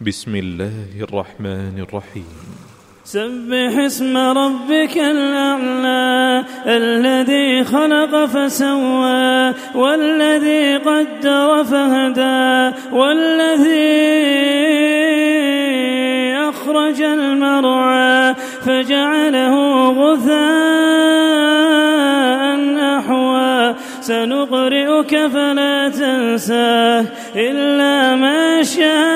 بسم الله الرحمن الرحيم. سبح اسم ربك الأعلى الذي خلق فسوى والذي قدر فهدى والذي أخرج المرعى فجعله غثاء أحوى. سنقرئك فلا تنساه إلا ما شاء